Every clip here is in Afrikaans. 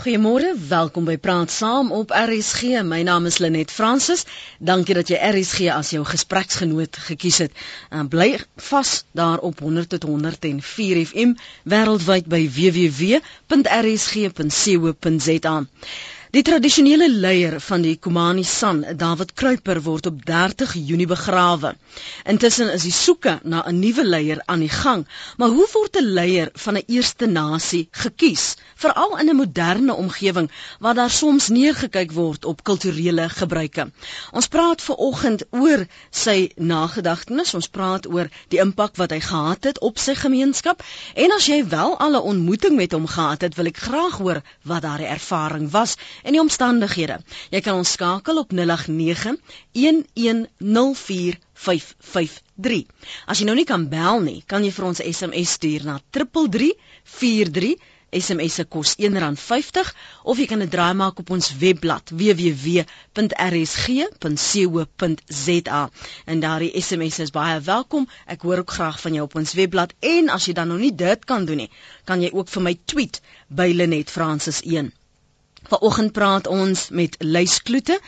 Goeiemôre, welkom by Praat Saam op RSG. My naam is Lenet Fransis. Dankie dat jy RSG as jou gespreksgenoot gekies het. En bly vas daar op 100 tot 104 FM wêreldwyd by www.rsg.co.za. Die tradisionele leier van die Komani San, David Kruiper, word op 30 Junie begrawe. Intussen is die soeke na 'n nuwe leier aan die gang, maar hoe word 'n leier van 'n eerste nasie gekies, veral in 'n moderne omgewing waar daar soms neergekyk word op kulturele gebruike? Ons praat ver oggend oor sy nagedagtenis, ons praat oor die impak wat hy gehad het op sy gemeenskap en as jy wel al 'n ontmoeting met hom gehad het, wil ek graag hoor wat daardie ervaring was en die omstandighede. Jy kan ons skakel op 089 1104553. As jy nou nie kan bel nie, kan jy vir ons 'n SMS stuur na 3343. SMS se kos R1.50 of jy kan dit draai maak op ons webblad www.rsg.co.za. En daardie SMS is baie welkom. Ek hoor ook graag van jou op ons webblad en as jy dan nog nie dit kan doen nie, kan jy ook vir my tweet by Lenet Francis 1. Vanoggend praat ons met Lys Kloete.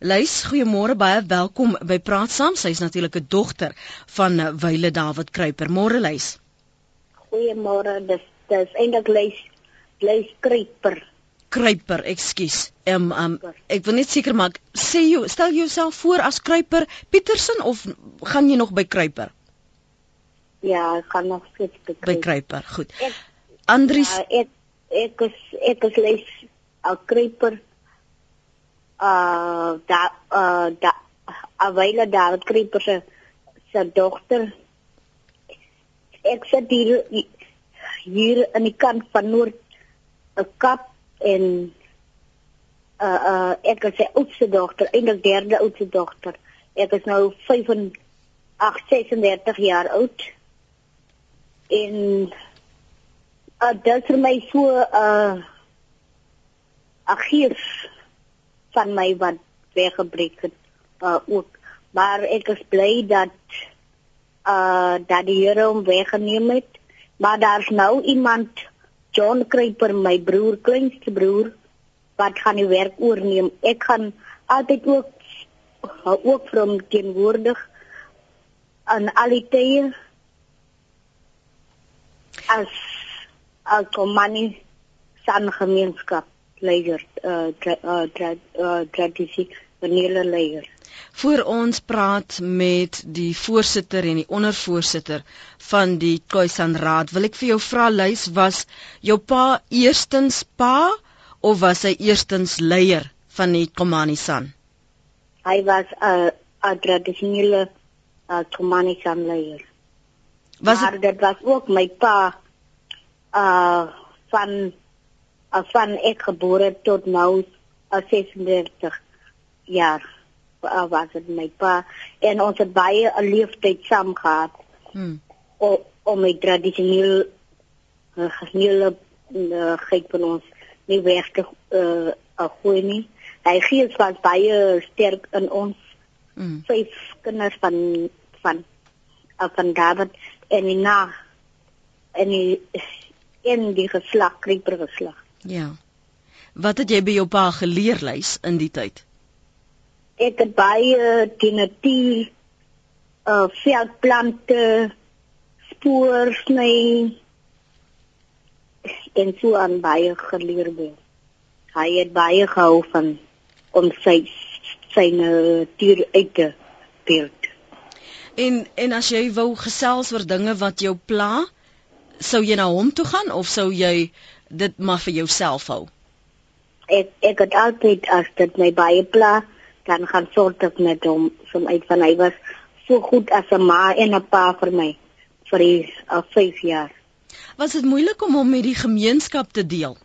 Lys, goeiemôre, baie welkom by Praat Saam. Sy is natuurlik 'n dogter van eh, Wyle David Kruiper. Môre Lys. Goeiemôre. Dis dis eintlik Lys Lys Kruiper. Kruiper, ekskuus. Ehm um, um, ek wil net seker maak, sê jy stel jouself voor as Kruiper Pietersen of gaan jy nog by Kruiper? Ja, ek gaan nog steeds by Kruiper. By Kruiper, goed. Andries, ja, ek ek is ek is Lys 'n kruiper uh da uh da Awyle David Kruiper se se dogter. Ek sit hier hier aan die kant van Noord 'n kap en uh uh ek is sy oudste dogter eintlik derde oudste dogter. Ek is nou 35 36 jaar oud. En uh, dit is vir my so uh 'n gees van my wat weggebreek het uh, ook. Maar ek is bly dat uh dat die Here hom weggeneem het. Maar daar's nou iemand John Kruiper my broer kleinste broer wat gaan die werk oorneem. Ek gaan altyd ook ook vir hom teenwoordig aan al die tye as as komani san gemeenskap leier uh tra, uh, tra, uh tradisie vanele leier. Voor ons praat met die voorsitter en die ondervoorsitter van die Khoisan Raad, wil ek vir jou vra lys was jou pa eerstens pa of was hy eerstens leier van die Komani San? Hy was 'n uh, tradisionele uh, Komani San leier. Was maar dit was ook my pa uh van as van ek gebore tot nou as 36 jaar was dit my pa en ons het baie 'n leeftyd saam gehad. Hmm. O om my tradisionele gehele gek van ons nie weg te uh gooi nie. Hy gees was baie sterk in ons. Hmm. Vyf kinders van van van David en na en die en die geslag Kruiper geslag. Ja. Wat het jy by jou pa geleer lys in die tyd? Ek het baie die natuur uh veldplante spoor sny en so aan baie geleer word. Hy het baie gehou van om sy sy natuur uit te beeld. En en as jy wou gesels oor dinge wat jou pla, sou jy na hom toe gaan of sou jy dit maar vir jouself hou? Ek ek het altyd as dit my baie pla, dan gaan sorg ek met hom som uit van hy was so goed as 'n ma en 'n pa vir my vir die al 5 jaar. Was dit moeilik om hom met die gemeenskap te deel?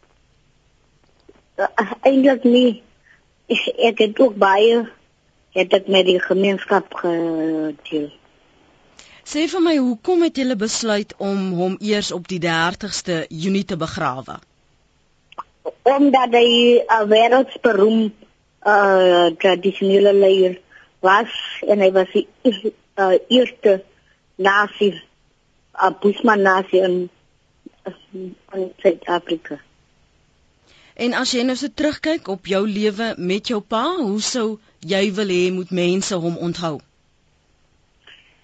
Uh, Eintlik nie. Ek het ook baie het ek met die gemeenskap gedeel. Sê vir my, hoekom het julle besluit om hom eers op die 30ste Junie te begrawe? Omdat hy 'n wêreldsberoem uh tradisionele leier was en hy was die uh, eerste nasie, 'n Bushman nasie in in Suid-Afrika. En as jy nou so terugkyk op jou lewe met jou pa, hoe sou jy wil hê moet mense hom onthou?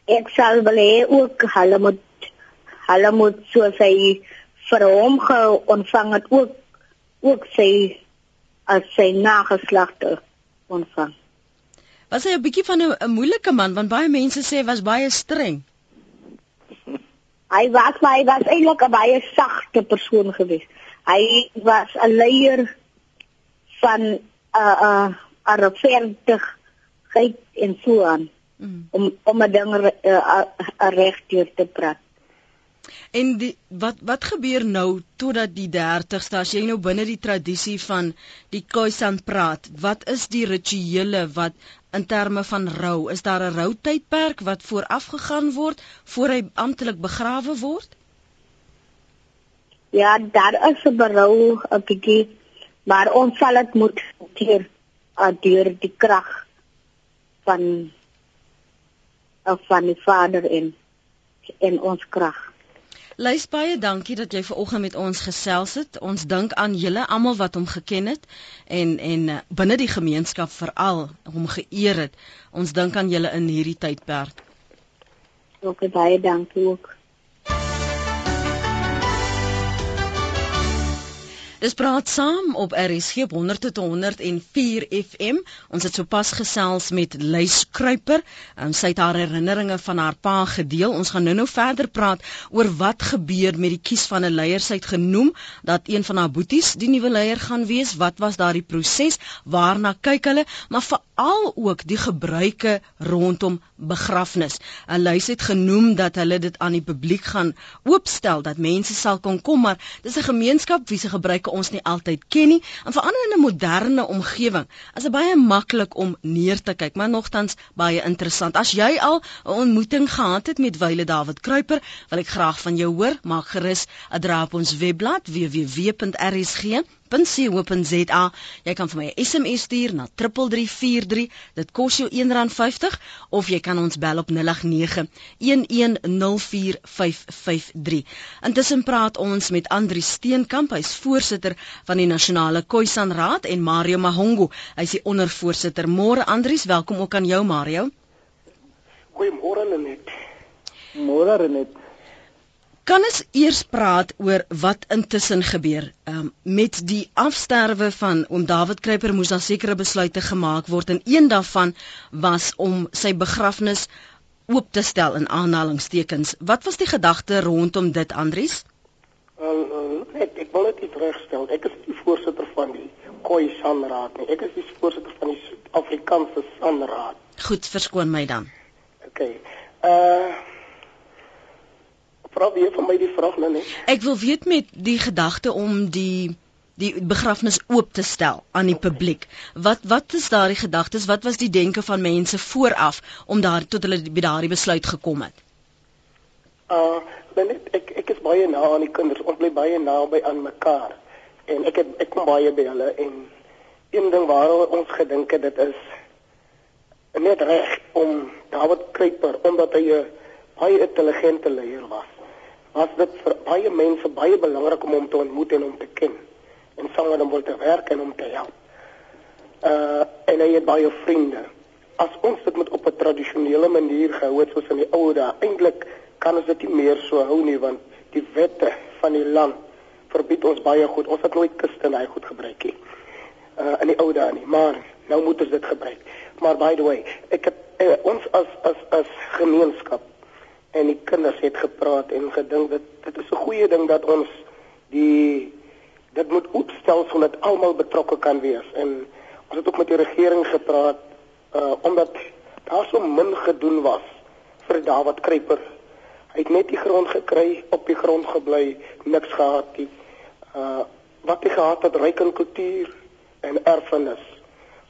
Ek sal wil hê ook hulle moet hulle moet so sê vir hom ontvang het ook ook sy as sy nageslagte ontvang. Was hy 'n bietjie van 'n moeilike man want baie mense sê hy was baie streng. Hy was maar hy was eintlik 'n baie sagte persoon geweest. Hy was 'n leier van 'n uh, 'n uh, 'n regverdigheid en so aan mm. om om 'n ding uh, uh, regdeur te praat. En die, wat wat gebeur nou totdat die 30ste as jy nou binne die tradisie van die Khoisan praat, wat is die rituele wat in terme van rou. Is daar 'n routydperk wat vooraf gegaan word voor hy amptelik begrawe word? Ja, daar is 'n berou 'n bietjie, maar ons sal dit moet hanteer uh, deur die krag van van die Vader in in ons krag. Lys baie dankie dat jy ver oggend met ons gesels het. Ons dink aan julle almal wat hom geken het en en uh, binne die gemeenskap veral hom geëer het. Ons dink aan julle in hierdie tydperk. Ook baie dankie ook. Dis praat saam op RSG op 100 tot 104 FM. Ons het sopas gesels met Lys Kruiper. Um, sy het haar herinneringe van haar pa gedeel. Ons gaan nou-nou verder praat oor wat gebeur met die kies van 'n leier. Sy het genoem dat een van haar boeties die nuwe leier gaan wees. Wat was daardie proses? Waarna kyk hulle? Maar veral ook die gebruike rondom begrafnis. En Lys het genoem dat hulle dit aan die publiek gaan oopstel dat mense sal kon kom, maar dis 'n gemeenskap wie se gebruike ons nie altyd ken nie en verander in 'n moderne omgewing. As dit baie maklik om neer te kyk, maar nogtans baie interessant. As jy al 'n ontmoeting gehad het met Wile David Kruiper, wil ek graag van jou hoor. Maak gerus 'n draai op ons webblad www.rsg www.rsg.co.za. Jy kan vir my 'n SMS stuur na 3343. Dit kos jou R1.50 of jy kan ons bel op 0891104553. Intussen praat ons met Andri Steenkamp, hy's voorsitter van die Nasionale Khoisan Raad en Mario Mahongo, hy's die ondervoorsitter. Môre Andries, welkom ook aan jou Mario. Goeiemôre Lenet. Môre Lenet. Kan ons eers praat oor wat intussen gebeur um, met die afsterwe van oom David Kruiper moes daar sekere besluite gemaak word en een daarvan was om sy begrafnis oop te stel in aanhalingstekens. Wat was die gedagte rondom dit Andries? Uh, uh, ek ek wil dit terugstel. Ek is die voorsitter van die Khoi Sanraad. Ek is die voorsitter van die Suid-Afrikaanse Sanraad. Goed, verskoon my dan. OK. Uh vra weer van my die vraag nou net. Ek wil weet met die gedagte om die die begrafnis oop te stel aan die publiek. Wat wat is daardie gedagtes? Wat was die denke van mense vooraf om daar tot hulle by daardie besluit gekom het? Uh, net ek ek is baie na aan die kinders. Ons bly baie naby aan mekaar. En ek het ek kom baie by hulle en een ding waar ons gedink het dit is net reg om David Kruiper omdat hy 'n baie intelligente leier was was dit vir baie mense baie belangrik om hom te ontmoet en hom te ken en saam met hom te werk en hom te help. Uh en hy het baie vriende. As ons dit met op 'n tradisionele manier gehou het soos in die ou dae, eintlik kan ons dit nie meer so hou nie want die wette van die land verbied ons baie goed. Ons het nooit kustenai goed gebruik nie. Uh in die ou dae nie, maar nou moet ons dit gebruik. Maar by the way, ek het uh, ons as as as gemeenskap en die kinders het gepraat en gedink dat dit is 'n goeie ding dat ons die dit moet opstel sodat almal betrokke kan wees en ons het ook met die regering gepraat uh omdat daar so min gedoen was vir Dawid Kruiper. Hy het net die grond gekry, op die grond gebly, niks gehad nie. Uh wat hy gehad het ryk in kultuur en erfenis.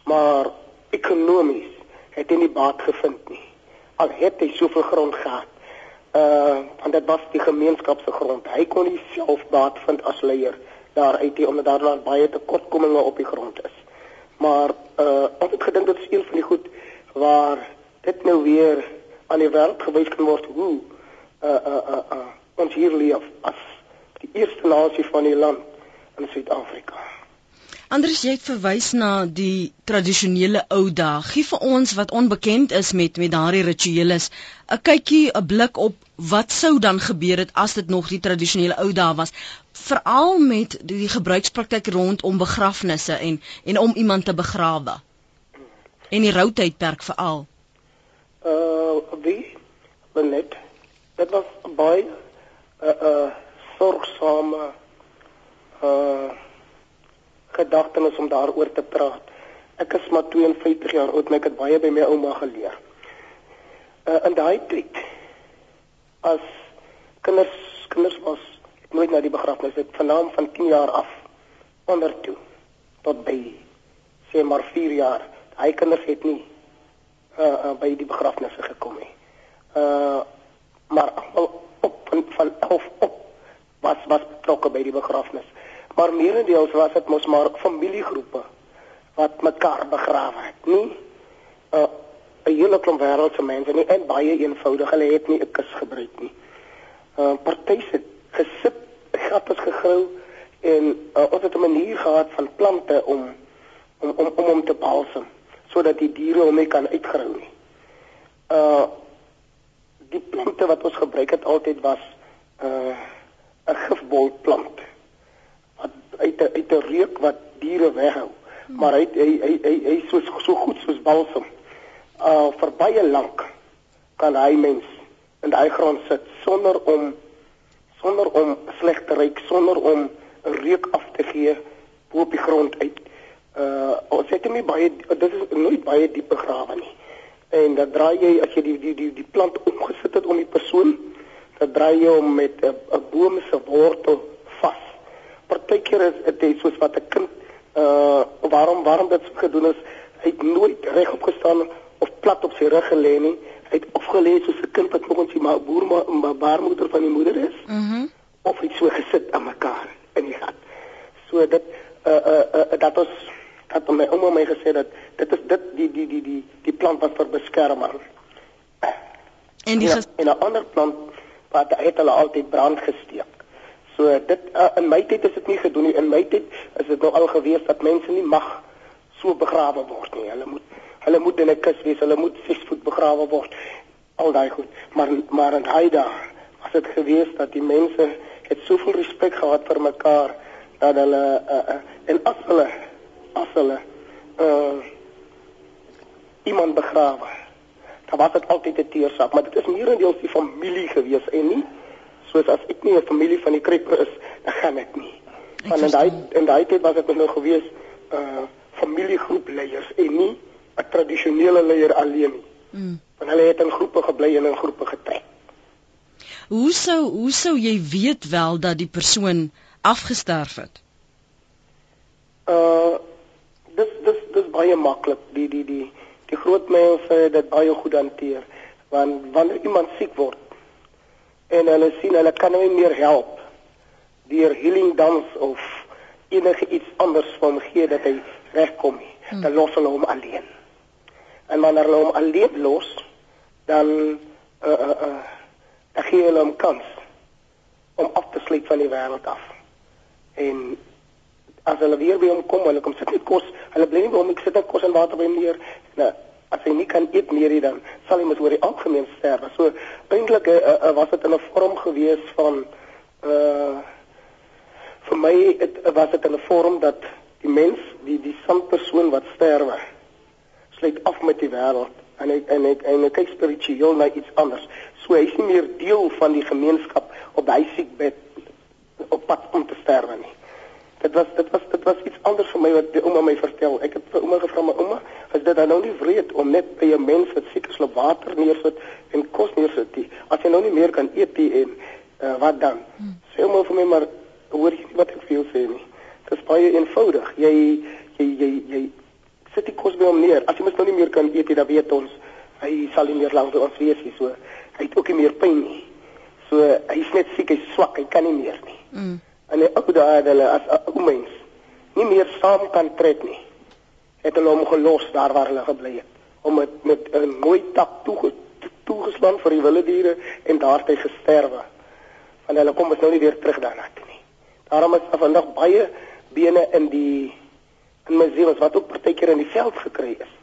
Maar ekonomies het hy nie baat gevind nie. Al het hy soveel grond gehad uh want dit was die gemeenskap se grond. Hy kon nie self baat vind as leier daar uit die omdat daar baie tekortkominge op die grond is. Maar uh ons het gedink dit is een van die goed waar dit nou weer aan die wêreld gewys kan word hoe uh uh uh, uh ons hier leef as die eerste nasie van die land in Suid-Afrika. Anders jy het verwys na die tradisionele ou dae. Gee vir ons wat onbekend is met met daardie rituele 'n kykie, 'n blik op wat sou dan gebeur het as dit nog die tradisionele ou dae was, veral met die, die gebruikspraktyk rondom begrafnisse en en om iemand te begrawe. En die routydperk veral. Uh wie? Benet. Dit was baie 'n uh, uh sorgsame uh gedagtenis om daaroor te praat. Ek is maar 52 jaar oud en ek het baie by my ouma geleer. Uh in daai tyd as kinders kinders was nooit na die begrafnis het vanaam van 10 jaar af onder toe tot by sê maar 4 jaar. Hy kinders het nie uh, uh by die begrafnisse gekom nie. Uh maar op van van of op was was betrokke by die begrafnis. Maar meerendeels was dit mos maar familiegroepe wat mekaar begrawe het, nie? Uh 'n hele klomp wêreldse mense nie en baie eenvoudig. Hulle het nie 'n kus gebruik nie. Uh partyse het gesit, gat is gegrou en uh, het 'n manier gehad van plante om om om om om te balsem sodat die diere hom nie kan uitgrou nie. Uh die plante wat ons gebruik het altyd was uh 'n gifbolplant wat uit 'n uit 'n reuk wat diere weghou. Maar hy hy hy hy, hy so so goed soos balsem uh vir baie lank kan hy mens in daai grond sit sonder om sonder om sleg te ryk, sonder om 'n reuk af te gee bo op die grond uit. Uh ons het nie baie dit is nooit baie diep begrawe nie. En dan draai jy as jy die die die die plant omgesit het om die persoon, dan draai jy hom met 'n boom se wortel. Partykeer is dit soos wat 'n kind uh waarom waarom dit gedoen is, hy het nooit regop gestaan of plat op sy rug gelê nie. Hy het opgelê soos 'n kind wat volgens sy ma boer maar ma baarmoeder van die moeder is. Mhm. Mm of hy so gesit aan mekaar in die gat. So dit uh uh, uh dat ons dat my ouma my gesê dat dit is dit die die die die die plant wat vir beskerming. En die en 'n ander plant wat het hulle altyd brand gesteek. So dit uh, in my tyd is dit nie gedoen nie. In my tyd is dit nou al gewees dat mense nie mag so begrawe word nie. Hulle moet hulle moet in 'n kus wees. Hulle moet 6 voet begrawe word. Al daai goed. Maar maar in daai dae was dit gewees dat die mense het soveel respek gehad vir mekaar dat hulle uh, uh, en as hulle as hulle uh, iemand begrawe dan was dit altyd 'n teersak, maar dit is meerendeels die familie gewees en nie soos as ek nie 'n familie van die Kruiper is, dan gaan ek nie. Ek Want in daai in daai tyd was dit nou gewees uh familiegroep leiers en nie 'n tradisionele leier alleen nie. mm. Want hulle het in groepe gebly en in groepe getrek. Hoe sou hoe sou jy weet wel dat die persoon afgesterf het? Uh dis dis dis baie maklik. Die die die die groot mense het dit baie goed hanteer. Want wanneer iemand siek word en hulle sien hulle kan hom nie meer help deur healing dans of enige iets anders van gee dat hy regkom nie. Hmm. Dan los hulle hom alleen. En wanneer hulle hom alleen los, dan uh uh uh dan gee hulle hom kans om af te sluit van die wêreld af. En as hulle weer by hom kom, hulle kom sit nie kos, hulle bly nie by hom, ek sit net kos en water by hom neer. Nou, as hy nie kan eet meer nie dan sal hy mos oor die algemeen sterwe. So eintlik uh, uh, was dit in 'n vorm gewees van uh vir my het, was dit in 'n vorm dat die mens, die die sandpersoon wat sterwe, sluit af met die wêreld en hy en hy en hy kyk spiritueel na iets anders. So hy is nie meer deel van die gemeenskap op hy siekbed op pad om te sterwe nie. Dit was dit was dit was iets anders vir my wat die ouma my vertel. Ek het vir ouma gevra, "Maar ouma, is dit dan nou nie wreed om net by 'n mens wat siek is op water neersit en kos neersit nie? As jy nou nie meer kan eet nie en uh, wat dan?" Hmm. Sê ouma vir my, "Maar hoor jy nie wat ek vir jou sê nie? Dit is baie eenvoudig. Jy jy jy jy sit die kos by hom neer. As jy mos nou nie meer kan eet nie, dan weet ons hy sal nie meer lank by ons wees nie. So hy het ook nie meer pyn nie. So hy is net siek, hy's swak, hy kan nie meer nie." Mm. En die ou daai het hulle as 'n ou mens nie meer saam kan trek nie. Het hulle hom gelos daar waar hulle gebly het om met met 'n mooi tak toege toegeslaan vir die wilde diere en daar het hy gesterwe. Want hulle kom mos nou nie weer terug daarna toe nie. Daarom is vandag baie bene in die museums wat ook partykeer in die veld gekry is.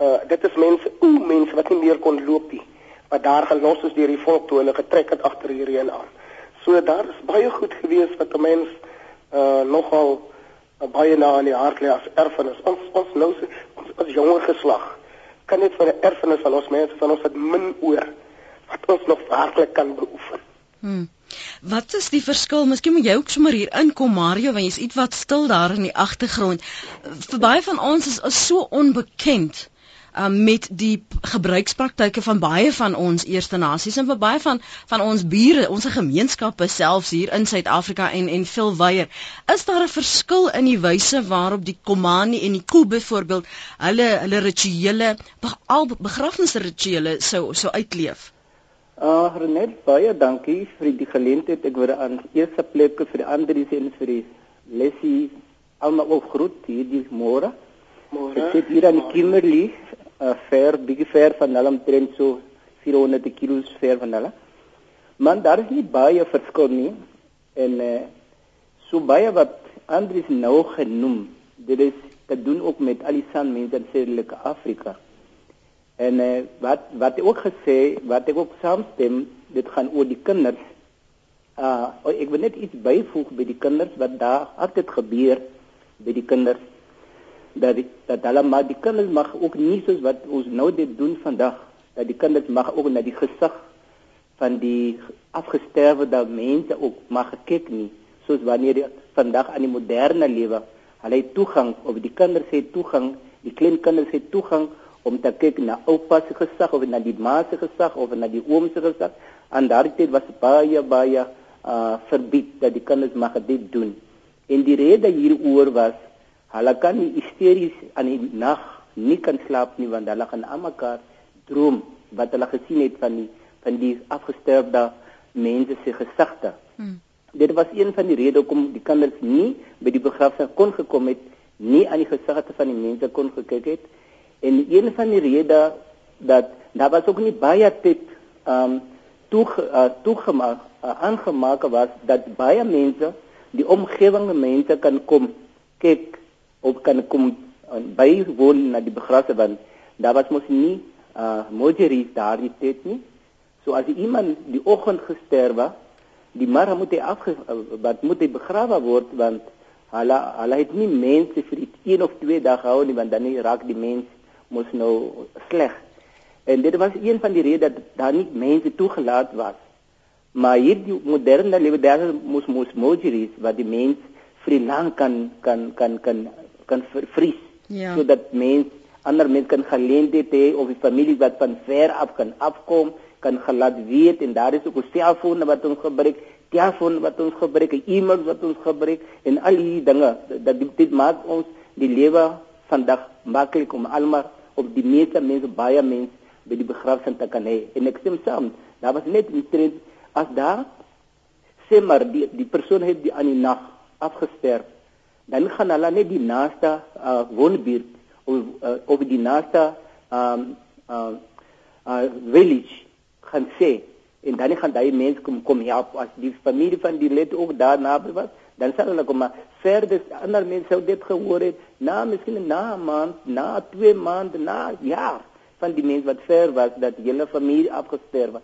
Uh dit is mense, o mense wat nie meer kon loop nie, wat daar gelos is deur die volk toe hulle getrek het agter hierheen aan. So daar is baie goed gewees wat 'n mens uh nogal uh, baie na in die hart lê as erfenis. Ons ons nou ons as jonger geslag kan net vir 'n erfenis van ons mense van ons wat min oor wat ons nog werklik kan beoefen. Hmm. Wat is die verskil? Miskien moet jy ook sommer hier inkom Mario, want jy's ietwat stil daar in die agtergrond. Vir baie van ons is, is so onbekend um, met die gebruikspraktyke van baie van ons eerste nasies en vir baie van van ons bure, ons gemeenskappe selfs hier in Suid-Afrika en en veel wyer. Is daar 'n verskil in die wyse waarop die Komani en die Ku byvoorbeeld hulle hulle rituele, al begrafnisrituele sou sou uitleef? Ah, uh, Renet, baie dankie vir die geleentheid. Ek word aan eerste plek vir die ander dis en vir die lesie almal ook groet hierdie môre. Môre. Ek sit hier aan die Kimberley, uh, ver, bietjie ver van hulle omtrent so 400 km ver van hulle. Man, daar is nie baie verskil nie en uh, so baie wat Andries nou genoem, dit is te doen ook met al die san mense in Suidelike Afrika. En uh, wat wat ek ook gesê, wat ek ook saamstem, dit gaan oor die kinders. Uh ek wil net iets byvoeg by die kinders wat daar altyd gebeur by die kinders dat die, dat hulle maar die kinders mag ook nie soos wat ons nou dit doen vandag dat die kinders mag ook na die gesig van die afgesterwede mense ook mag kyk nie soos wanneer die vandag aan die moderne lewe hulle het toegang of die kinders het toegang die klein kinders het toegang om te kyk na oupa se gesig of na die ma se gesig of na die oom se gesig. En daardie tyd was baie baie uh verbied dat die kinders mag dit doen. En die rede hieroor was Hulle kan nie hysteries aan die nag nie kan slaap nie want hulle gaan aan mekaar droom wat hulle gesien het van die van die afgesterfde mense se gesigte. Hmm. Dit was een van die redes hoekom die kinders nie by die begrafnis kon gekom het, nie aan die gesigte van die mense kon gekyk het en een van die redes dat daar was ook nie baie tyd um toe uh, toegemaak uh, aangemaak was dat baie mense die omgewende mense kan kom kyk of kan kom uh, bywoon na die begrafnis want daar was mos nie uh mojeries daar die tyd nie. So as iemand die oggend gesterwe, die môre moet hy af uh, wat moet hy begrawe word want hulle hulle het nie mense vir een of twee dae gehou nie want dan raak die mens mos nou sleg. En dit was een van die redes dat daar nie mense toegelaat was. Maar hierdie moderne lewe daar moes mos mojeries wat die mens vir lank kan kan kan kan kan vervries ja. sodat mens ander mense kan geleentheid hê of die familie wat van ver af kan afkom kan gelaat weet. En daar is ook 'n selfoon wat ons gebruik, telefoon wat ons gebruik, e-mails wat ons gebruik en al die dinge. Dat dit, dit maak ons die lewe vandag maklik om almal op die meeste mense baie mense by die begrafnis te kan hê. En ek stem saam. Daar was net 'n trend as daar sê maar die die persoon het die aan die nag afgesterf dan gaan hulle net die naaste uh, woonbuurt of uh, of die naaste um uh, uh village gaan sê. En dan gaan daai mense kom kom help. As die familie van die lid ook daar naby was dan sal hulle kom verder ander mense sou dit gehoor het. Na miskien na maand na twee maande na jaar van die mense wat ver was dat hele familie afgestorwe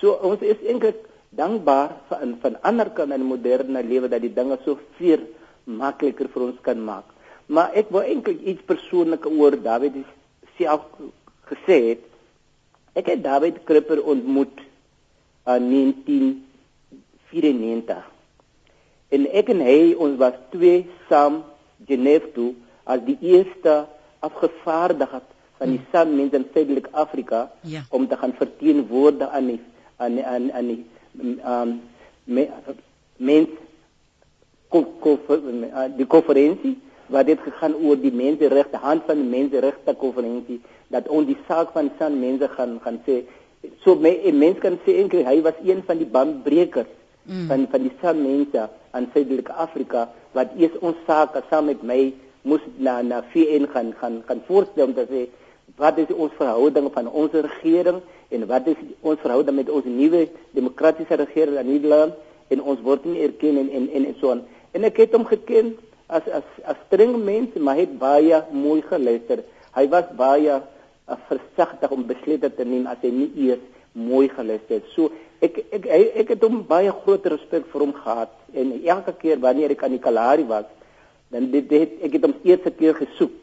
so ons is eintlik dankbaar van van ander kant in moderne lewe dat die dinge so veel makliker vir ons kan maak. Maar ek wou eintlik iets persoonlik oor David self gesê het. Ek het David Kripper ontmoet in 1994. En ek en hy ons was twee saam Genève toe as die eerste afgevaardigde van die San mense in Suidelike Afrika ja. om te gaan verteenwoordig aan die aan aan aan die um me, mense Eh, die konferensie waar dit gegaan oor die menseregte hand van die menseregte konferensie dat ons die saak van san mense gaan gaan sê so me, mense kan sê eintlik hy was een van die bandbrekers mm. van van die san mense aan Suidelike Afrika wat eers ons saak saam met my moes na na VN gaan gaan gaan voorstel om te sê wat is ons verhouding van ons regering en wat is ons verhouding met ons nuwe demokratiese regering in Nederland en ons word nie erken en en en, en so aan En ek het hom geken as as as streng mens, maar hy het baie mooi geluister. Hy was baie uh, versigtig om besluite te neem as hy nie eers mooi geluister het. So ek ek ek, ek het hom baie groot respek vir hom gehad en elke keer wanneer ek aan die Kalahari was, dan dit het ek het hom eerste keer gesoek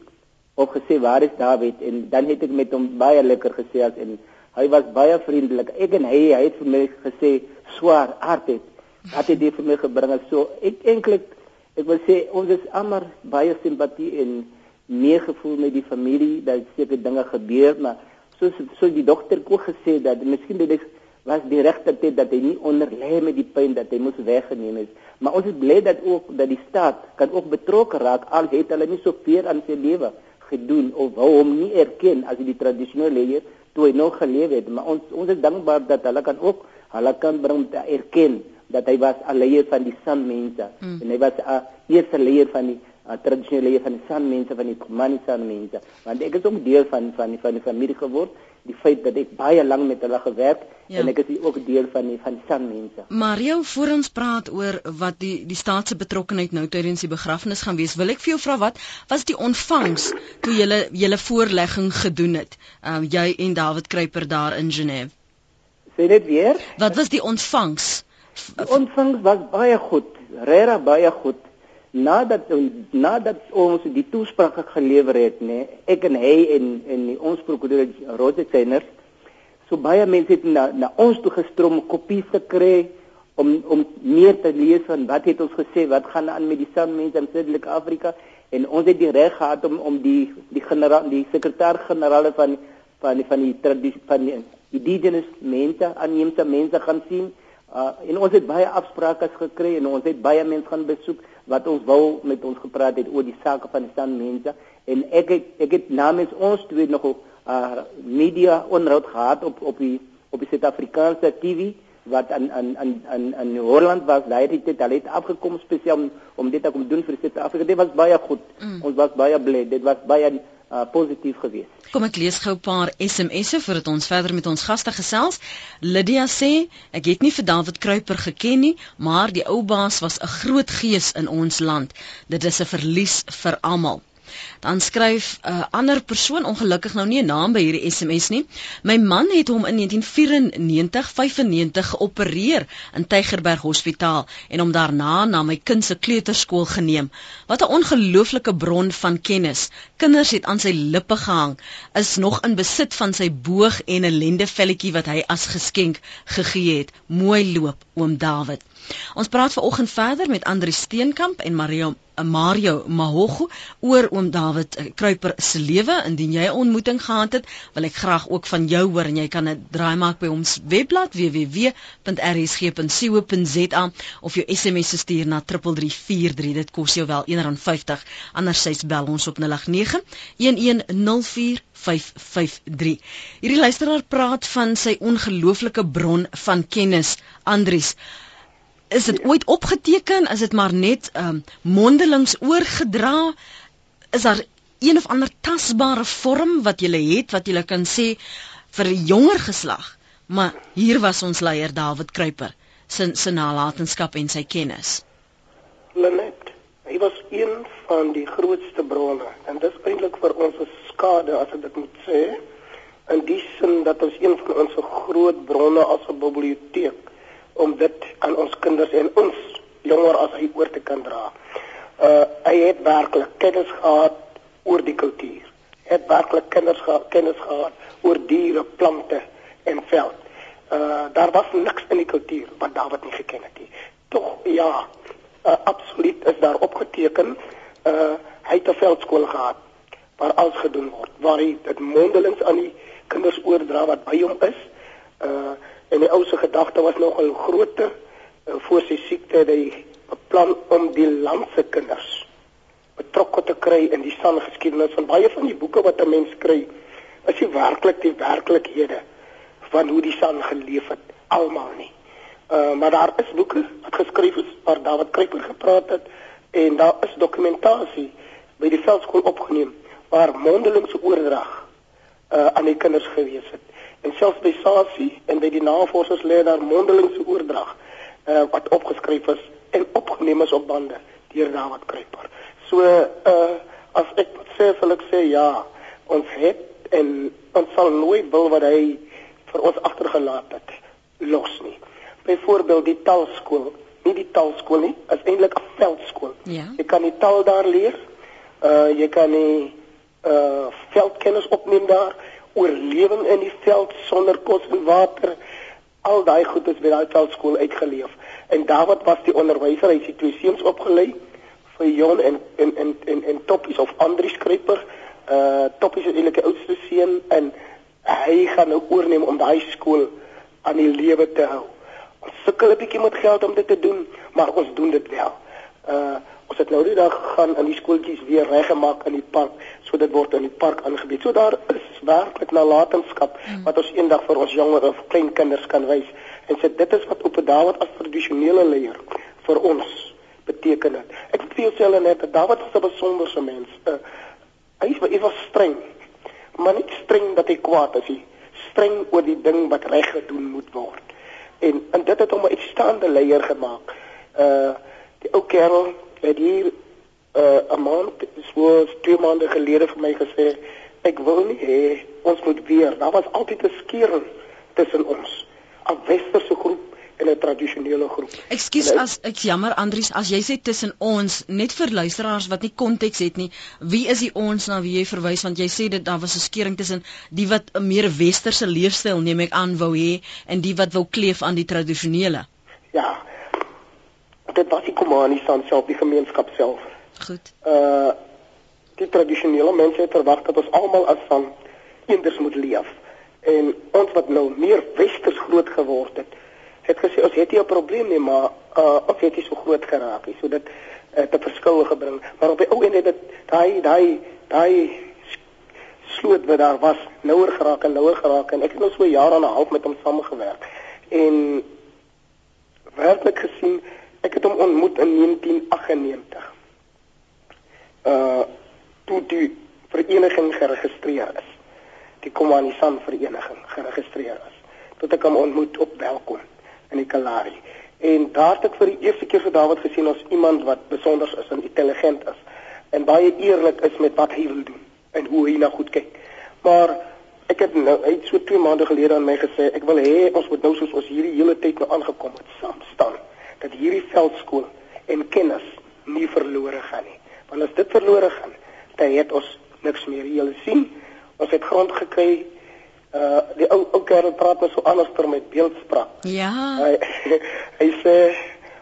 of gesê waar is David en dan het ek met hom baie lekker gesels en hy was baie vriendelik. Ek en hy hy het vir my gesê swaar aardheid. Dat het dit vir my gebring? So ek eintlik ek wil sê ons is almal baie simpatie en meer gevoel met die familie dat seker dinge gebeur maar soos so die dokter ook gesê dat miskien dit was die regte tyd dat hy nie onder lê met die pyn dat hy moes weggeneem is. Maar ons is bly dat ook dat die staat kan ook betrokke raak al het hulle nie so veel aan sy lewe gedoen of wou hom nie erken as die tradisionele leier toe hy nog geleef het. Maar ons ons is dankbaar dat hulle kan ook hulle kan bring te erken dat hy was 'n leier van die San mense mm. en hy was 'n eerste leier van die tradisionele leier van die San mense van die Kumani San mense want ek is ook deel van van die, van die familie geword. Die feit dat ek baie lank met hulle gewerk ja. en ek is ook deel van die van die San mense Mario voor ons praat oor wat die die staat se betrokkeheid nou tydens die begrafnis gaan wees wil ek vir jou vra wat was die ontvangs toe julle julle voorlegging gedoen het uh, jy en David Kruiper daar in Genève? Sê dit weer. Wat was die ontvangs Die ontvangs was baie goed, regtig baie goed. Nadat nadat ons die toespraak gelewer het, nê, ek en hy en en die, ons prokureur Roger Steiner, so baie mense het na na ons toe gestroom kopies te kry om om meer te lees van wat het ons gesê, wat gaan aan met die saammense in Suidelike Afrika en ons het die reg gehad om om die die generaal die sekretêr-generaal van van van die tradisie van die indigenous mense, aanheemse mense gaan sien Uh, en ons het baie afsprake gekry en ons het baie mense gaan besoek wat ons wou met ons gepraat het oor die sake van die stand mense. En ek het, ek het namens ons twee nog 'n uh, media onderhoud gehad op op die op die Suid-Afrikaanse TV wat aan aan aan aan in Holland was. Daai het dit al het afgekom spesiaal om, om dit te kom doen vir Suid-Afrika. Dit was baie goed. Mm. ons was baie bly dit was baie uh, positief gewees. Kom ek lees gou 'n paar SMS'e voordat ons verder met ons gaste gesels. Lydia sê ek het nie vir David Kruiper geken nie, maar die ou baas was 'n groot gees in ons land. Dit is 'n verlies vir almal. Dan skryf 'n uh, ander persoon ongelukkig nou nie 'n naam by hierdie SMS nie. My man het hom in 1994-95 geopereer in Tygerberg Hospitaal en hom daarna na my kind se kleuterskool geneem. Wat 'n ongelooflike bron van kennis. Kinders het aan sy lippe gehang, is nog in besit van sy boog en 'n lendevelletjie wat hy as geskenk gegee het. Mooi loop, oom David. Ons praat veraloggend verder met Andri Steenkamp en Mario Mario Mahogo oor oom David eh, Kruiper se lewe. Indien jy 'n ontmoeting gehad het, wil ek graag ook van jou hoor en jy kan 'n draai maak by ons webblad www.rsg.co.za of jou SMS stuur na 3343. Dit kos jou wel R1.50. Andersins bel ons op 089 1104 553. Hierdie luisteraar praat van sy ongelooflike bron van kennis, Andries is dit ooit opgeteken? Is dit maar net um, mondelings oorgedra? Is daar een of ander tasbare vorm wat jy het wat jy kan sê vir die jonger geslag maar hier was ons leier David Kruiper sin se nalatenskap en sy kennis. Lenet hy was een van die grootste bronne en dit is eintlik vir ons 'n skade as ek dit moet sê in die sin dat ons een van ons groot bronne as 'n biblioteek om dit aan ons kinders en ons jonger as hy oor te kan dra. Uh hy het werklik kennis gehad oor die kultuur. Hy het werklik kinders gehad, kennis gehad oor diere, plante en veld. Uh daar was niks in die kultuur wat Dawid nie geken het nie. Tog ja, uh, absoluut is daar opgeteken uh hy het 'n veldskool gehad waar alles gedoen word, waar hy dit mondelings aan die kinders oordra wat by hom is. Uh En die ou se gedagte was nogal groter uh, voor sy siekte dat hy beplan om die land se kinders betrokke te kry in die sanne geskiedenis van baie van die boeke wat 'n mens kry is nie werklik die werklikhede van hoe die san geleef het almal nie. Uh maar daar is boeke wat geskryf is waar David Kruiper gepraat het en daar is dokumentasie by die veldskool opgeneem waar mondelingse oordrag uh aan die kinders gewees het en selfs by Sasie en by die navorsers lê daar mondelingse oordrag uh, wat opgeskryf is en opgeneem is op bande deur David Kruiper. So uh as ek sê, sal ek sê ja, ons het en ons sal nooit wil wat hy vir ons agtergelaat het los nie. Byvoorbeeld die taalskool, nie die taalskool nie, is eintlik 'n veldskool. Ja. Jy kan die taal daar leer. Uh jy kan die uh veldkennis opneem daar, oorlewing in die veld sonder kos en water. Al daai goed is by daai veldskool uitgeleef. En Dawid was die onderwyser, hy het sy twee seuns opgelei vir Jon en en en en, en Toppies of Andri Skryper. Uh Toppies is eintlik die oudste seun en hy gaan nou oorneem om daai skool aan die lewe te hou. Ons sukkel 'n bietjie met geld om dit te doen, maar ons doen dit wel. Uh ons het nou die dag gaan in die skooltjies weer reggemaak in die park, so dit word in die park aangebied. So daar is werklik nalatenskap mm. wat ons eendag vir ons jonger of klein kinders kan wys. En sê dit is wat op 'n Dawid as tradisionele leier vir ons beteken het. Ek vir jouself net dat Dawid was 'n besonderse mens. Uh, hy was hy was streng, maar nie streng dat hy kwaad is nie. Streng oor die ding wat reg gedoen moet word. En en dit het hom 'n uitstaande leier gemaak. Uh die ou kerel het hier uh 'n maand so twee maande gelede vir my gesê ek wil nie hê ons moet weer. Daar was altyd 'n skeuring tussen ons. 'n Westerse groep en 'n tradisionele groep. Ekskuus as ek jammer Andries as jy sê tussen ons net vir luisteraars wat nie konteks het nie wie is die ons na wie jy verwys want jy sê dit daar was 'n skeuring tussen die wat 'n meer westerse leefstyl neem ek aan wou hê en die wat wou kleef aan die tradisionele. Ja. Dit was die Komani self die gemeenskap self. Goed. Uh die tradisionele mense het verwag dat ons almal as van eenders moet leef. En ons wat nou meer westers groot geword het, het gesê ons het nie 'n probleem nie, maar uh ons het nie so groot geraak nie. So dit het 'n verskil gebring. Maar op die ou end het dit daai daai daai sloot wat daar was, nouer geraak en nouer geraak en ek het nou so jaar en 'n half met hom saamgewerk. En werklik gesien, ek het hom ontmoet in 1998. Uh toe die vereniging geregistreer is. Die Komani San vereniging geregistreer is. Toe ek hom ontmoet op Welkom in die Kalahari. En daar het ek vir die eerste keer vir Dawid gesien as iemand wat besonder is en intelligent is en baie eerlik is met wat hy wil doen en hoe hy na goed kyk. Maar ek het nou hy het so 2 maande gelede aan my gesê ek wil hê ons moet nou soos ons hierdie hele tyd nou aangekom het saam staan dat hierdie veldskool en kennis nie verlore gaan nie. Want as dit verlore gaan, dan het ons niks meer. Jy sien, ons het grond gekry uh die ou ou kerel praat nou so anders ter met beeldspraak. Ja. Hy hy sê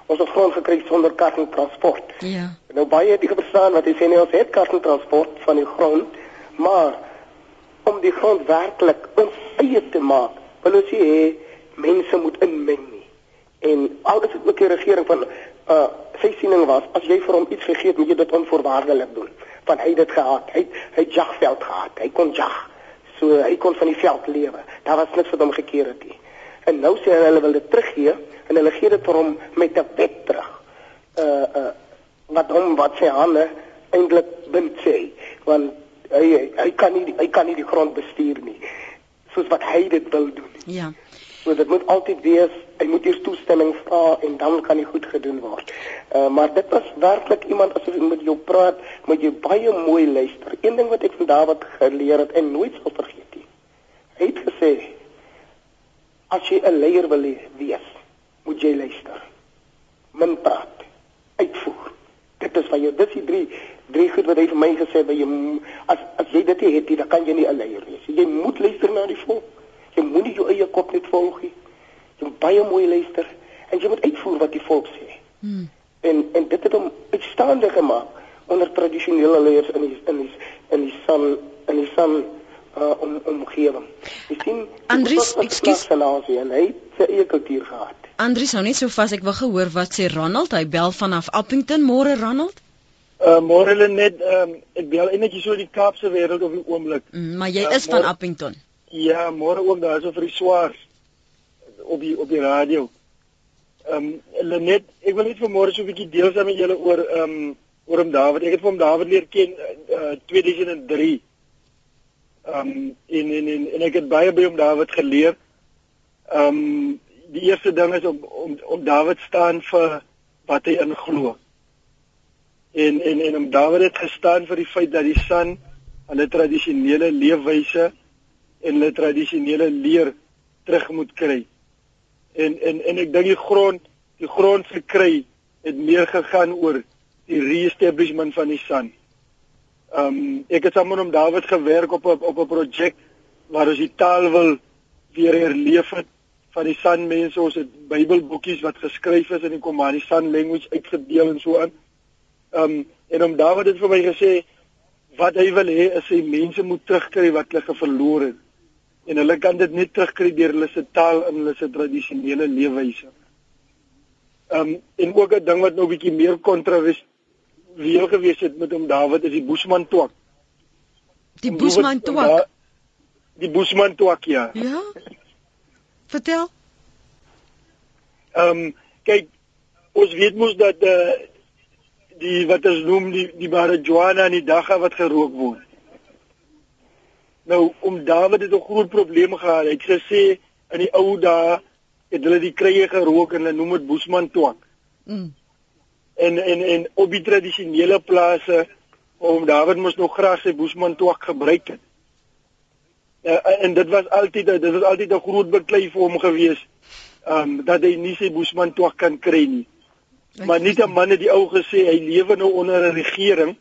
ons het grond gekry sonder kar en transport. Ja. Nou baie het ek verstaan wat hy sê nie ons het kar en transport van die grond, maar om die grond werklik ons eie te maak, wil ons hê mense moet inmeng nie. En al is dit ook die regering van uh sy siening was as jy vir hom iets gegee het, moet jy dit onvoorwaardelik doen. Want hy dit gehad. Hy hy jagveld gehad. Hy kon jag. So hy kon van die veld lewe. Daar was niks wat hom gekeer het nie. En nou sê hulle wil dit teruggee en hulle gee dit vir hom met 'n wet terug. Uh uh wat hom wat sy hande eintlik bind sê, want hy hy kan nie hy kan nie die grond bestuur nie. Soos wat hy dit wil doen. Ja. So dit moet altyd wees, hy moet eers toestemming vra en dan kan dit goed gedoen word. Uh maar dit was werklik iemand as jy met jou praat, moet jy baie mooi luister. Een ding wat ek van Dawid geleer het en nooit sal vergeet nie. Hy het gesê as jy 'n leier wil wees, moet jy luister. Min praat, uitvoer. Dit is van jou dis die drie drie goed wat hy vir my gesê het, jy as as jy dit het, dan kan jy nie 'n leier wees. Jy moet luister na die volk. Jy moenie jou eie kop net volg nie. Jy moet baie mooi luister en jy moet uitvoer wat die volk sê. Hmm. En en dit het hom uitstaande gemaak onder tradisionele leiers in die in die in die san in die san uh, om omgewing. Jy sien Andries, ekskuus. en hy het sy eie kultuur gehad. Andries hou net so vas ek wil gehoor wat sê Ronald hy bel vanaf Appington môre Ronald Uh môre hulle net um, ek bel netjie so die Kaapse wêreld op die oomblik. mm, maar jy Uh, is van Appington Ja, môre ook daar so vir die swaar op die op die radio. Ehm um, hulle net ek wil net vanmôre so 'n bietjie deel saam met julle oor ehm um, oor hom Dawid. Ek het vir hom Dawid leer ken uh 2003. Ehm um, en, en en en ek het baie by hom Dawid geleer. Ehm um, die eerste ding is om om om Dawid staan vir wat hy in glo. En en en om Dawid het gestaan vir die feit dat die San hulle tradisionele leefwyse en hulle tradisionele leer terug moet kry. En en en ek dink die grond die grond verkry het meer gegaan oor die re-establishment van die San. Ehm um, ek het saam met hom Dawid gewerk op op op 'n projek waar ons die taal wil weer herleef het van die San mense. Ons het Bybelboekies wat geskryf is in die Komani San language uitgedeel en so aan. Ehm um, en om Dawid het vir my gesê wat hy wil hê is hy mense moet terugkry wat hulle verloor het. En hulle kan dit net terugkry deur hulle se taal en hulle se tradisionele leefwyse. Ehm um, en ook 'n ding wat nou 'n bietjie meer kontroversieel gewees het met hom Dawid is die Boesman twak. Die Boesman twak. Die Boesman twak ja. Ja. Vertel. Ehm um, kyk ons weet mos dat eh uh, die wat ons noem die die marijuana in die dagga wat gerook word. Nou om Dawid het 'n groot probleem gehad. Hy het gesê in die ou dae het hulle die krye gerook en hulle noem dit Boesman twak. Mm. En en en op die tradisionele plase om Dawid moes nog graag sy Boesman twak gebruik het. Ja, en dit was altyd dit was altyd 'n groot beklei vir hom gewees. Ehm um, dat hy nie sy Boesman twak kan kry nie. Maar nie 'n man het die ou gesê hy lewe nou onder 'n regering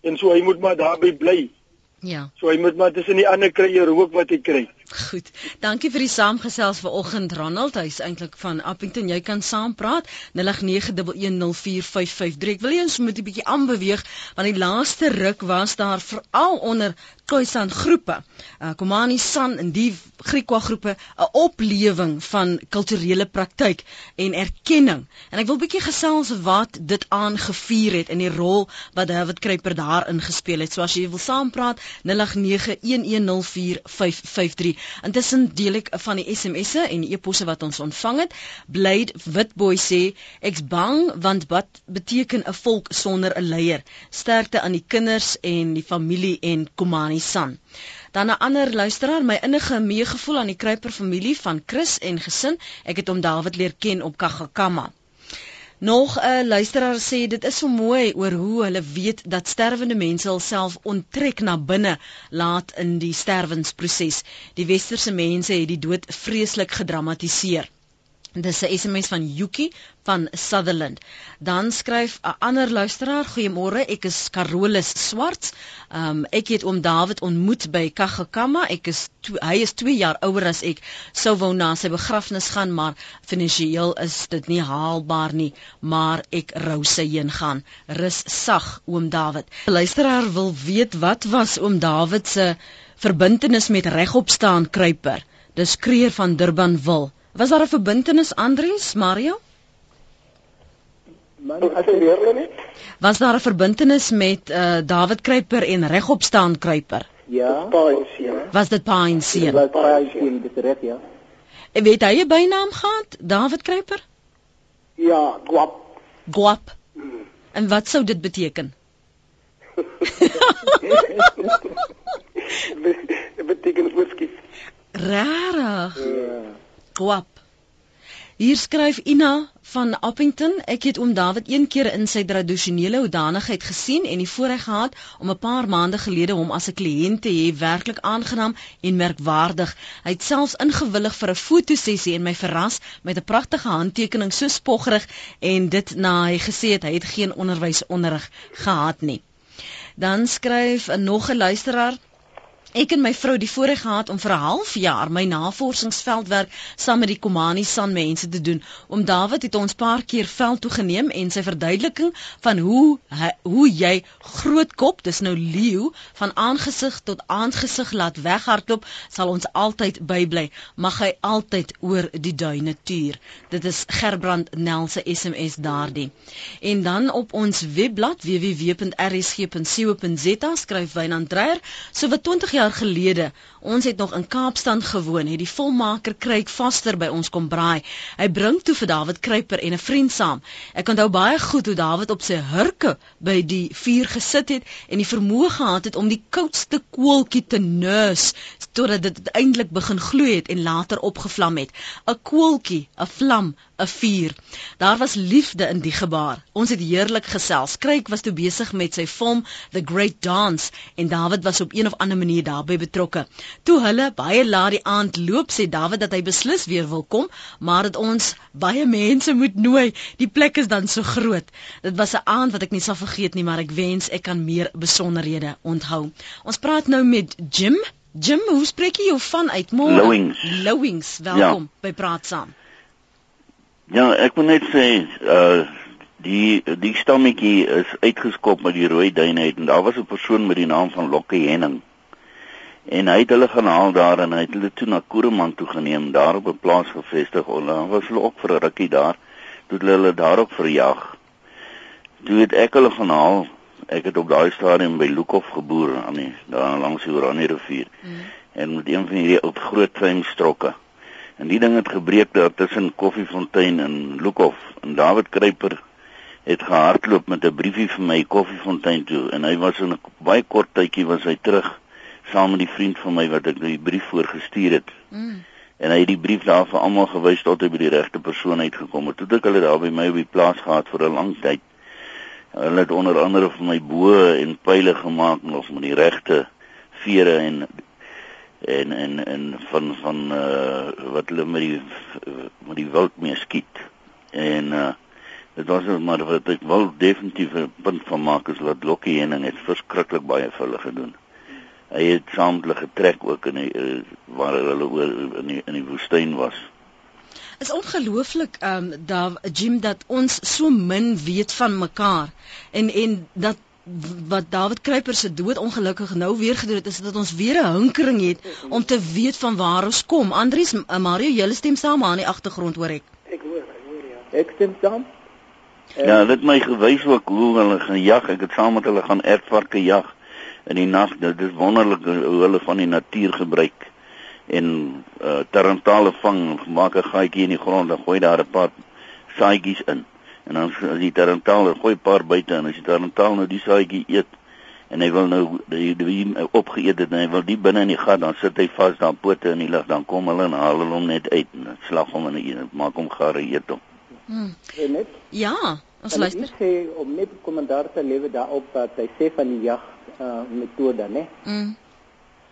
en so hy moet maar daarby bly. Ja. So hy moet maar tussen die ander krye rook wat hy kry. Goed. Dankie vir die saamgesels vanoggend Ronald. Hy's eintlik van Appington. Jy kan saampraat 0891104553. Ek wil eens met 'n bietjie aanbeweeg want die laaste ruk was daar veral onder Khoisan groepe, uh, Komani San en die Griekwa groepe 'n oplewing van kulturele praktyk en erkenning. En ek wil bietjie gesels wat dit aangevuur het in die rol wat David Kruiper daarin gespeel het. So as jy wil saampraat 0891104553. Intussen deel ek van die SMS'e en die e-posse wat ons ontvang het. Blade Witboy sê ek's bang want wat beteken 'n volk sonder 'n leier? Sterkte aan die kinders en die familie en Komani San. Dan 'n ander luisteraar, my innige meegevoel aan die Kruiper familie van Chris en gesin. Ek het hom David leer ken op Kagakama. Nog 'n luisteraar sê dit is so mooi oor hoe hulle weet dat sterwende mense hulself onttrek na binne laat in die sterwensproses. Die westerse mense het die dood vreeslik gedramatiseer. Dis 'n SMS van Yuki van Sutherland. Dan skryf 'n ander luisteraar: "Goeiemôre, ek is Carolus Swart. Um, ek het oom David ontmoet by Kagakama. Ek is hy is 2 jaar ouer as ek. Sou wou na sy begrafnis gaan, maar finansiëel is dit nie haalbaar nie, maar ek rou sy heen gaan. Rus sag, oom David." 'n Luisteraar wil weet wat was oom David se verbintenis met regopstaan kruiper. Dis kreer van Durban wil. Was daar 'n verbintenis Andries Mario? Man, as jy weer net. Was daar 'n verbintenis met uh, David Kruiper en regopstaan Kruiper? Ja. Was dit Pa en Seun? Was Pa en Seun, dit reg ja. En weet hy 'n bynaam gehad, David Kruiper? Ja, Guap. Guap. Hmm. En wat sou dit beteken? dit beteken oorskiet. Rarig. Ja. Guap. Hier skryf Ina van Appington, ek het oom David een keer in sy tradisionele hoedanigheid gesien en die voorreg gehad om 'n paar maande gelede hom as 'n kliënt te hê, werklik aangenaam en merkwaardig. Hy het selfs ingewillig vir 'n fotosessie en my verras met 'n pragtige handtekening so spoggerig en dit na hy gesê het hy het geen onderwys onderrig gehad nie. Dan skryf 'n nog 'n luisteraar Ek en my vrou die voorreg gehad om vir 'n half jaar my navorsingsveldwerk saam met die Komani San mense te doen. Om Dawid het ons paar keer veld toe geneem en sy verduideliking van hoe hoe jy groot kop, dis nou leeu, van aangesig tot aangesig laat weghardloop, sal ons altyd bybly. Mag hy altyd oor die duine tuur. Dit is Gerbrand Nel se SMS daardie. En dan op ons webblad www.rsg.co.za skryf Wynand Dreyer, so wat 20 jaar gelede, ons het nog in Kaapstad gewoon, het die volmaker Kruik Vaster by ons kom braai. Hy bring toe vir David Kruiper en 'n vriend saam. Ek onthou baie goed hoe David op sy hurke by die vuur gesit het en die vermoë gehad het om die koudste koeltjie te nus totdat dit uiteindelik begin gloei het en later opgevlam het. 'n Koeltjie, 'n vlam 'n vuur. Daar was liefde in die gebaar. Ons het heerlik gesels. Kryk was toe besig met sy film The Great Dance en David was op een of ander manier daarbey betrokke. Toe hulle baie laat die aand loop, sê David dat hy beslis weer wil kom, maar dat ons baie mense moet nooi. Die plek is dan so groot. Dit was 'n aand wat ek nie sal vergeet nie, maar ek wens ek kan meer besonderhede onthou. Ons praat nou met Jim Jim, hoe spreek jy jou van uit môre? Louwings. Louwings, welkom ja. by Praat Saam. Ja, ek wil net sê uh die die stammetjie is uitgeskop met die rooi duine uit en daar was 'n persoon met die naam van Lokke Henning. En hy het hulle gaan haal daar en hy het hulle toe na Koereman toe geneem, daar op 'n plaas gevestig. Hulle was hulle ook vir 'n rukkie daar. Toe hulle hulle daar ook verjag. Toe het ek hulle gaan haal ek het op daai stadium by Lukhof geboer aan die daar langs die Oranje rivier. Mm. En met een van hierdie ou groot treinstrokke. En die ding het gebreek daar tussen Koffiefontein en Lukhof. En David Kruiper het gehardloop met 'n briefie vir my Koffiefontein toe en hy was in 'n baie kort tydjie was hy terug saam met die vriend van my wat ek die brief voorgestuur het. Mm. En hy het die brief daar vir almal gewys tot hy by die regte persoon uitgekom het. Toe ek hulle daar by my op die plaas gehad vir 'n lang tyd. Hulle het onder andere vir my bo en pile gemaak nog met die regte vere en en en en van van uh wat hulle met die met die wild mee skiet. En uh dit was maar wat ek wil definitief 'n punt van maak is dat Lokkie Henning het verskriklik baie vir hulle gedoen. Hy het saamtlik getrek ook in die, uh, waar hulle oor in die, in die woestyn was is ongelooflik ehm um, daar Jim dat ons so min weet van mekaar en en dat wat David Kruiper se dood ongelukkig nou weer gedoen het is dat ons weer 'n hinkering het om te weet van waar ons kom. Andries uh, Mario, julle stem saam aan die agtergrond hoor ek. Ek hoor, ek hoor ja. Ek stem saam. Ja, dit my gewys ook hoe hulle gaan jag. Ek het saam met hulle gaan ertvarke jag in die nag. Dit is wonderlik hoe hulle van die natuur gebruik en uh, tarantale vang, maak 'n gaatjie in die grond en gooi daar 'n paar saaitjies in. En dan as die tarantale gooi 'n paar buite en as die tarantaal nou die saaitjie eet en hy wil nou die, die, die opgeëet het en hy wil die binne in die gat dan sit hy vas dan pote in die lug dan kom hulle en haal hulle hom net uit en slag hom in 'n maak hom gaar eet hom. Hmm. Ja, ons luister. Ek sê om net kommentaar te lewe daarop dat hy sê van die jag uh, metode, né? Mm.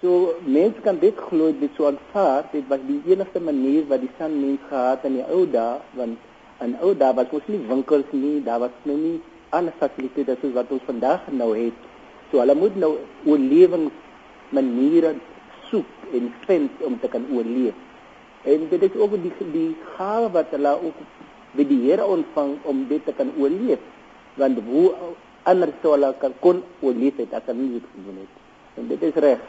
So mense kan dit glo dit so aanvaar dit was die enigste manier wat die san mens gehad in die ou dae want in ou dae was mos nie winkels nie daar was nou nie ander fasiliteite soos wat ons vandag nou het. So hulle moet nou oorlewings maniere soek en vind om te kan oorleef. En dit is ook die die gawe wat hulle ook by die Here ontvang om dit te kan oorleef. Want hoe anders sou hulle kan kon oorleef het as hulle nie dit gedoen het. En dit is reg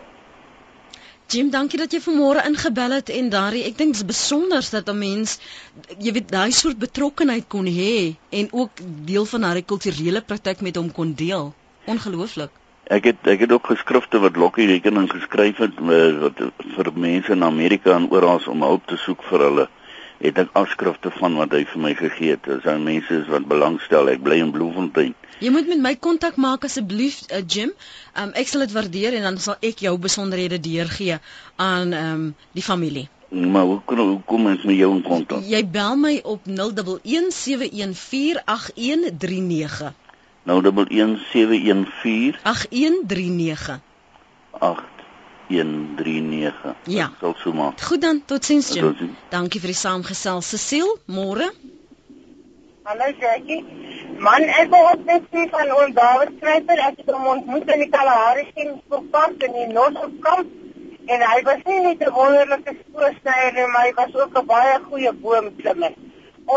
Jim, dankie dat jy vanmôre ingebel het en daardie ek dink dit is besonder dat 'n mens jy weet daai soort betrokkenheid kon hê en ook deel van haar kulturele praktyk met hom kon deel. Ongelooflik. Ek het ek het ook geskrifte wat Lokkie rekening geskryf het eh, wat vir mense in Amerika en oral om hulp te soek vir hulle het ek afskrifte van wat hy vir my gegee het. Daar is mense is wat belangstel. Ek bly in Bloemfontein. Jy moet met my kontak maak asseblief, uh, Jim. Um, ek sal dit waardeer en dan sal ek jou besonderhede deurgee aan um, die familie. Maar hoe kan hoe kom ons met jou in kontak? Jy bel my op 0117148139. 011714 8139. 8139. Ja. Sal so maak. Goed dan, totsiens Jim. Tot Dankie vir die saamgesels. Cecile, môre. Hallo Jackie. Man, ek ook net sê van ons David Skryper, ek het hom ontmoet in die Kalahari Stemspark in die Noordkamp en hy was nie net 'n wonderlike spoorstyer nie, maar hy was ook 'n baie goeie boomklimmer.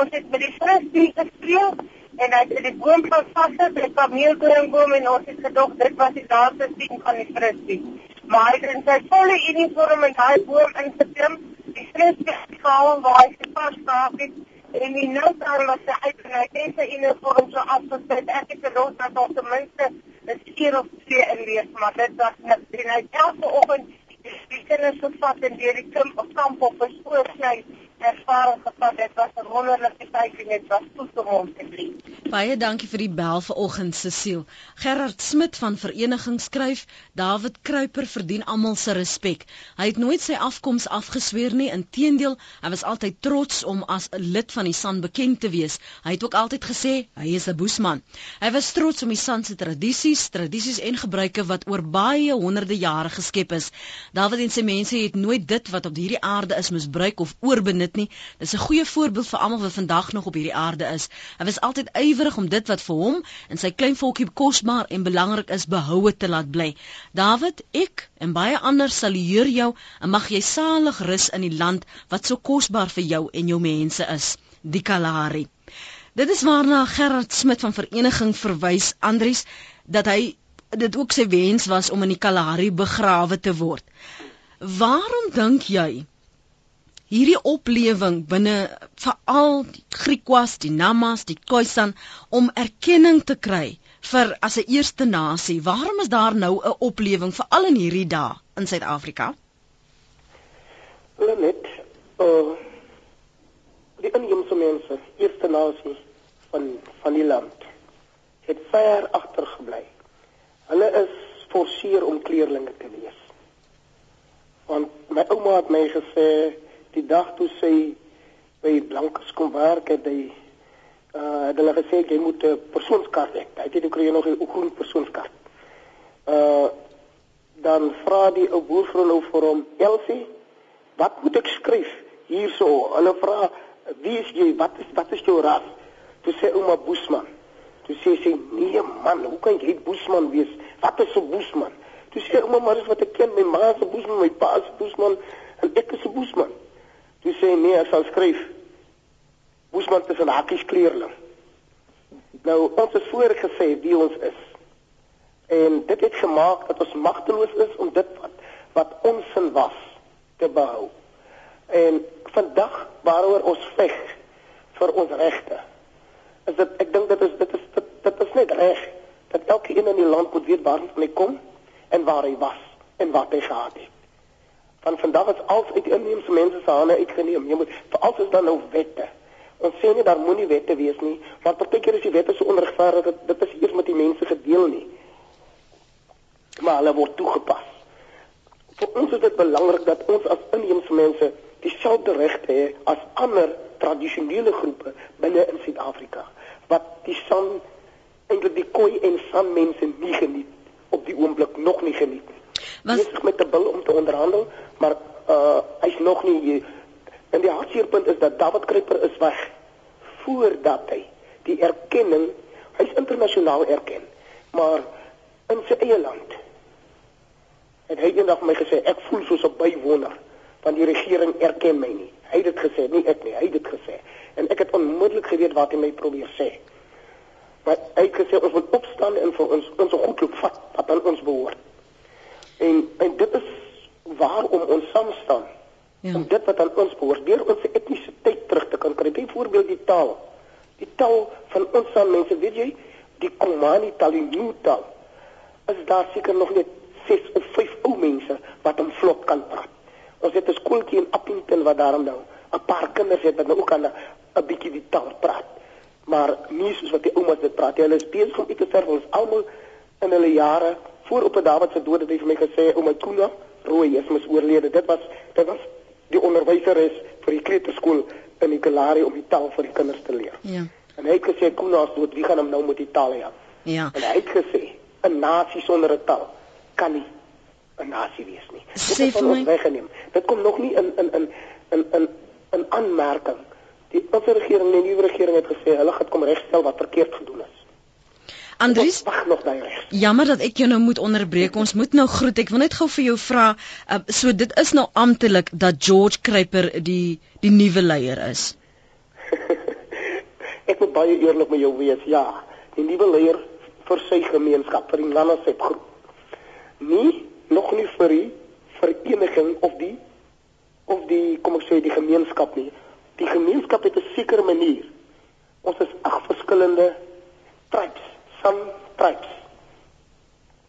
Ons het met die frisbee gespeel en hy het die boom vasgesit, die kameelkringboom en ons het gedog dit was die laaste sien van die frisbee. Maar hy het in sy volle uniform en hy boom ingeklim, die frisbee gehaal waar hy gehad het en die noodsaak was sy uit en sy uniform so afgesit. Ek het gedoen dat ons ten minste 'n keer of twee inlees, maar dit was net en hy elke oggend die kinders gevat en deur die kamp op bespoor sny ervaring gevat. Dit was 'n wonderlike tyd en dit was goed om hom te sien. Baie dankie vir die bel vanoggend Cecile. Gerard Smit van vereniging skryf: David Kruiper verdien almal se respek. Hy het nooit sy afkoms afgesweer nie, inteendeel, hy was altyd trots om as 'n lid van die San bekend te wees. Hy het ook altyd gesê hy is 'n boesman. Hy was trots om die San se tradisies, tradisies en gebruike wat oor baie honderde jare geskep is. David en sy mense het nooit dit wat op hierdie aarde is misbruik of oorbenut nie. Dis 'n goeie voorbeeld vir almal wat vandag nog op hierdie aarde is. Hy was altyd ywerig om dit wat vir hom en sy klein volkie kosbaar en belangrik is behoue te laat bly. David, ek en baie ander salueer jou en mag jy salig rus in die land wat so kosbaar vir jou en jou mense is, die Kalahari. Dit is waarna Gerard Smit van vereniging verwys Andries dat hy dit ook sy wens was om in die Kalahari begrawe te word. Waarom dink jy hierdie oplewing binne veral die Griekwas, die Namas, die Khoisan om erkenning te kry vir as 'n eerste nasie. Waarom is daar nou 'n oplewing veral in hierdie dae in Suid-Afrika? Hulle net uh die inheemse mense, eerste nasie van van die land het ver agtergebly. Hulle is forceer om kleerlinge te wees. Want my ouma het my gesê die dag toe sy by Blankes kom werk het hy uh het hulle gesê jy moet 'n persoonskaart hê. Hy het ook kry nog 'n groen persoonskaart. Uh dan vra die ou boervrou nou vir hom, "Elsie, wat moet ek skryf hierso?" Hulle vra, "Wie is jy? Wat is wat is jou ras?" Toe sê ouma Boesman. Toe sê sy, "Nee man, hoe kan jy Boesman wees? Wat is 'n Boesman?" Toe sê ouma, "Maar dis wat ek ken, my ma se Boesman, my pa se Boesman en ek is 'n Boesman." Toe sê nee, ek sal skryf. Boesman tussen hakkies kleerling. Nou ons het voorgesê wie ons is. En dit het gemaak dat ons magteloos is om dit wat wat ons sin was te behou. En vandag waaroor ons veg vir ons regte. Is dit ek dink dit is dit is dit, dit is net reg dat elke een in die land moet weet waar hy kom en waar hy was en wat hy gehad het van vandag is als uit inheemse mense se hande uitgeneem. Jy moet veral as dan nou wette. Ons sê nie daar moenie wette wees nie, want partykeer is die wette so onregverdig dat dit is eers met die mense gedeel nie. Maar hulle word toegepas. Vir ons is dit belangrik dat ons as inheemse mense dieselfde regte het as ander tradisionele groepe binne in Suid-Afrika wat die san eintlik die koi en san mense nie geniet op die oomblik nog nie geniet nie. Was met 'n bil om te onderhandel, maar uh hy's nog nie hier. En die hartseerpunt is dat David Kruiper is weg voordat hy die erkenning, hy's internasionaal erken, maar in sy eie land. En hy het eendag my gesê ek voel soos 'n bywoner van die regering erken my nie. Hy het dit gesê, nie ek nie, hy het dit gesê. En ek het onmiddellik geweet wat hy my probeer sê. Maar hy het gesê ons moet opstaan en vir ons ons goed loop vat wat aan ons behoort. En en dit is waarom ons saam staan. Ja. Om dit wat aan ons behoort, deur ons etnisiteit terug te kan kry. Byvoorbeeld die taal. Die taal van ons saam mense, weet jy, die Komani taal, die New taal. Is daar seker nog net 6 of 5 ou mense wat hom vlot kan praat. Ons het 'n skooltjie in Appington wat daarom nou 'n paar kinders het wat nou ook kan 'n bietjie die taal praat. Maar nie soos wat die oumas dit praat. Hulle is besig om iets te verf ons almal in hulle jare voor op 'n Dawid se dood het hy vir my gesê o my Kuna rooi is mis oorlede. Dit was dit was die onderwyser is vir die kleuterskool in die Kalahari om die taal vir die kinders te leer. Ja. En hy het gesê Kuna is dood, wie gaan hom nou met die taal help? Ja. En hy het gesê 'n nasie sonder 'n taal kan nie 'n nasie wees nie. Sê vir my weggeneem. Dit kom nog nie in in in in in 'n aanmerking. Die ouer regering, die nuwe regering het gesê hulle gaan kom regstel wat verkeerd gedoen is. Andries, wag nog daai reg. Jammer dat ek jou nou moet onderbreek. Ons moet nou groet. Ek wil net gou vir jou vra, uh, so dit is nou amptelik dat George Kruiper die die nuwe leier is. ek moet baie eerlik met jou wees. Ja, die nuwe leier vir sy gemeenskap, vir die Lanasep groep. Nie nog nie vir die vereniging of die of die kom ek sê die gemeenskap nie. Die gemeenskap het 'n sekere manier. Ons is ag verskillende tribes some tribes.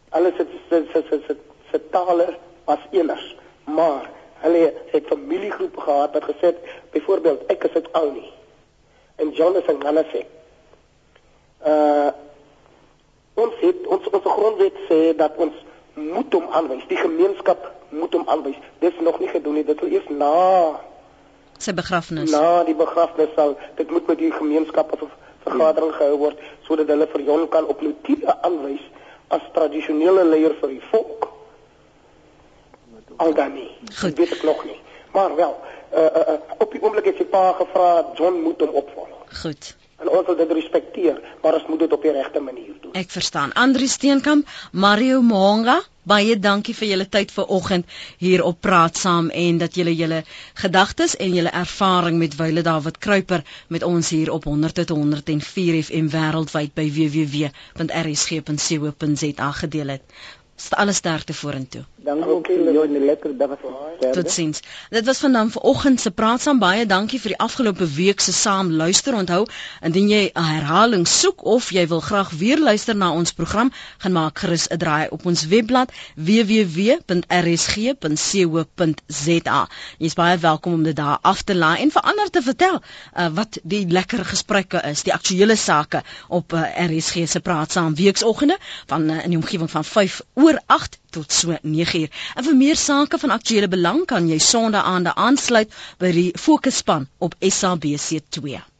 Alles het se se se se se tale was eers, maar hulle het familiegroepe gehad wat gesê het byvoorbeeld ek is uit Ouni en John is in Manasseh. Uh ons het ons ons grondwet sê dat ons moet hom aanwys. Die gemeenskap moet hom aanwys. Dis nog nie gedoen nie. Dit sal eers na sy begrafnis. Na die begrafnis sal dit moet met die gemeenskap of vergadering gehou word sodat hulle vir hom kan op notiere aanwys as tradisionele leier vir die volk. Al dan nie. Goed. Dit weet nog nie. Maar wel, uh, uh, uh, op die oomblik het sy pa gevra John moet hom opvolg. Goed. En ons wil dit respekteer, maar ons moet dit op die regte manier doen. Ek verstaan. Andri Steenkamp, Mario Monga, baie dankie vir julle tyd vanoggend hier op Praat Saam en dat julle julle gedagtes en julle ervaring met Wile David Kruiper met ons hier op 100.104 FM wêreldwyd by www.rsg.co.za gedeel het alle sterkte vorentoe. Dankie ook vir jou 'n lekker dag. Totsiens. Dit was vandaan vanoggend se praat saam baie dankie vir die afgelope week se saam luister. Onthou, indien jy 'n herhaling soek of jy wil graag weer luister na ons program, gaan maak gerus 'n draai op ons webblad www.rsg.co.za. Jy is baie welkom om dit daar af te laai en vir ander te vertel uh, wat die lekker gesprekke is, die aktuelle sake op uh, RSG se praat saam weekoggende van uh, in die omgewing van 5 oor 8 tot so 9 uur. En vir meer sake van aktuële belang kan jy Sondae aande aansluit by die Fokusspan op SABC2.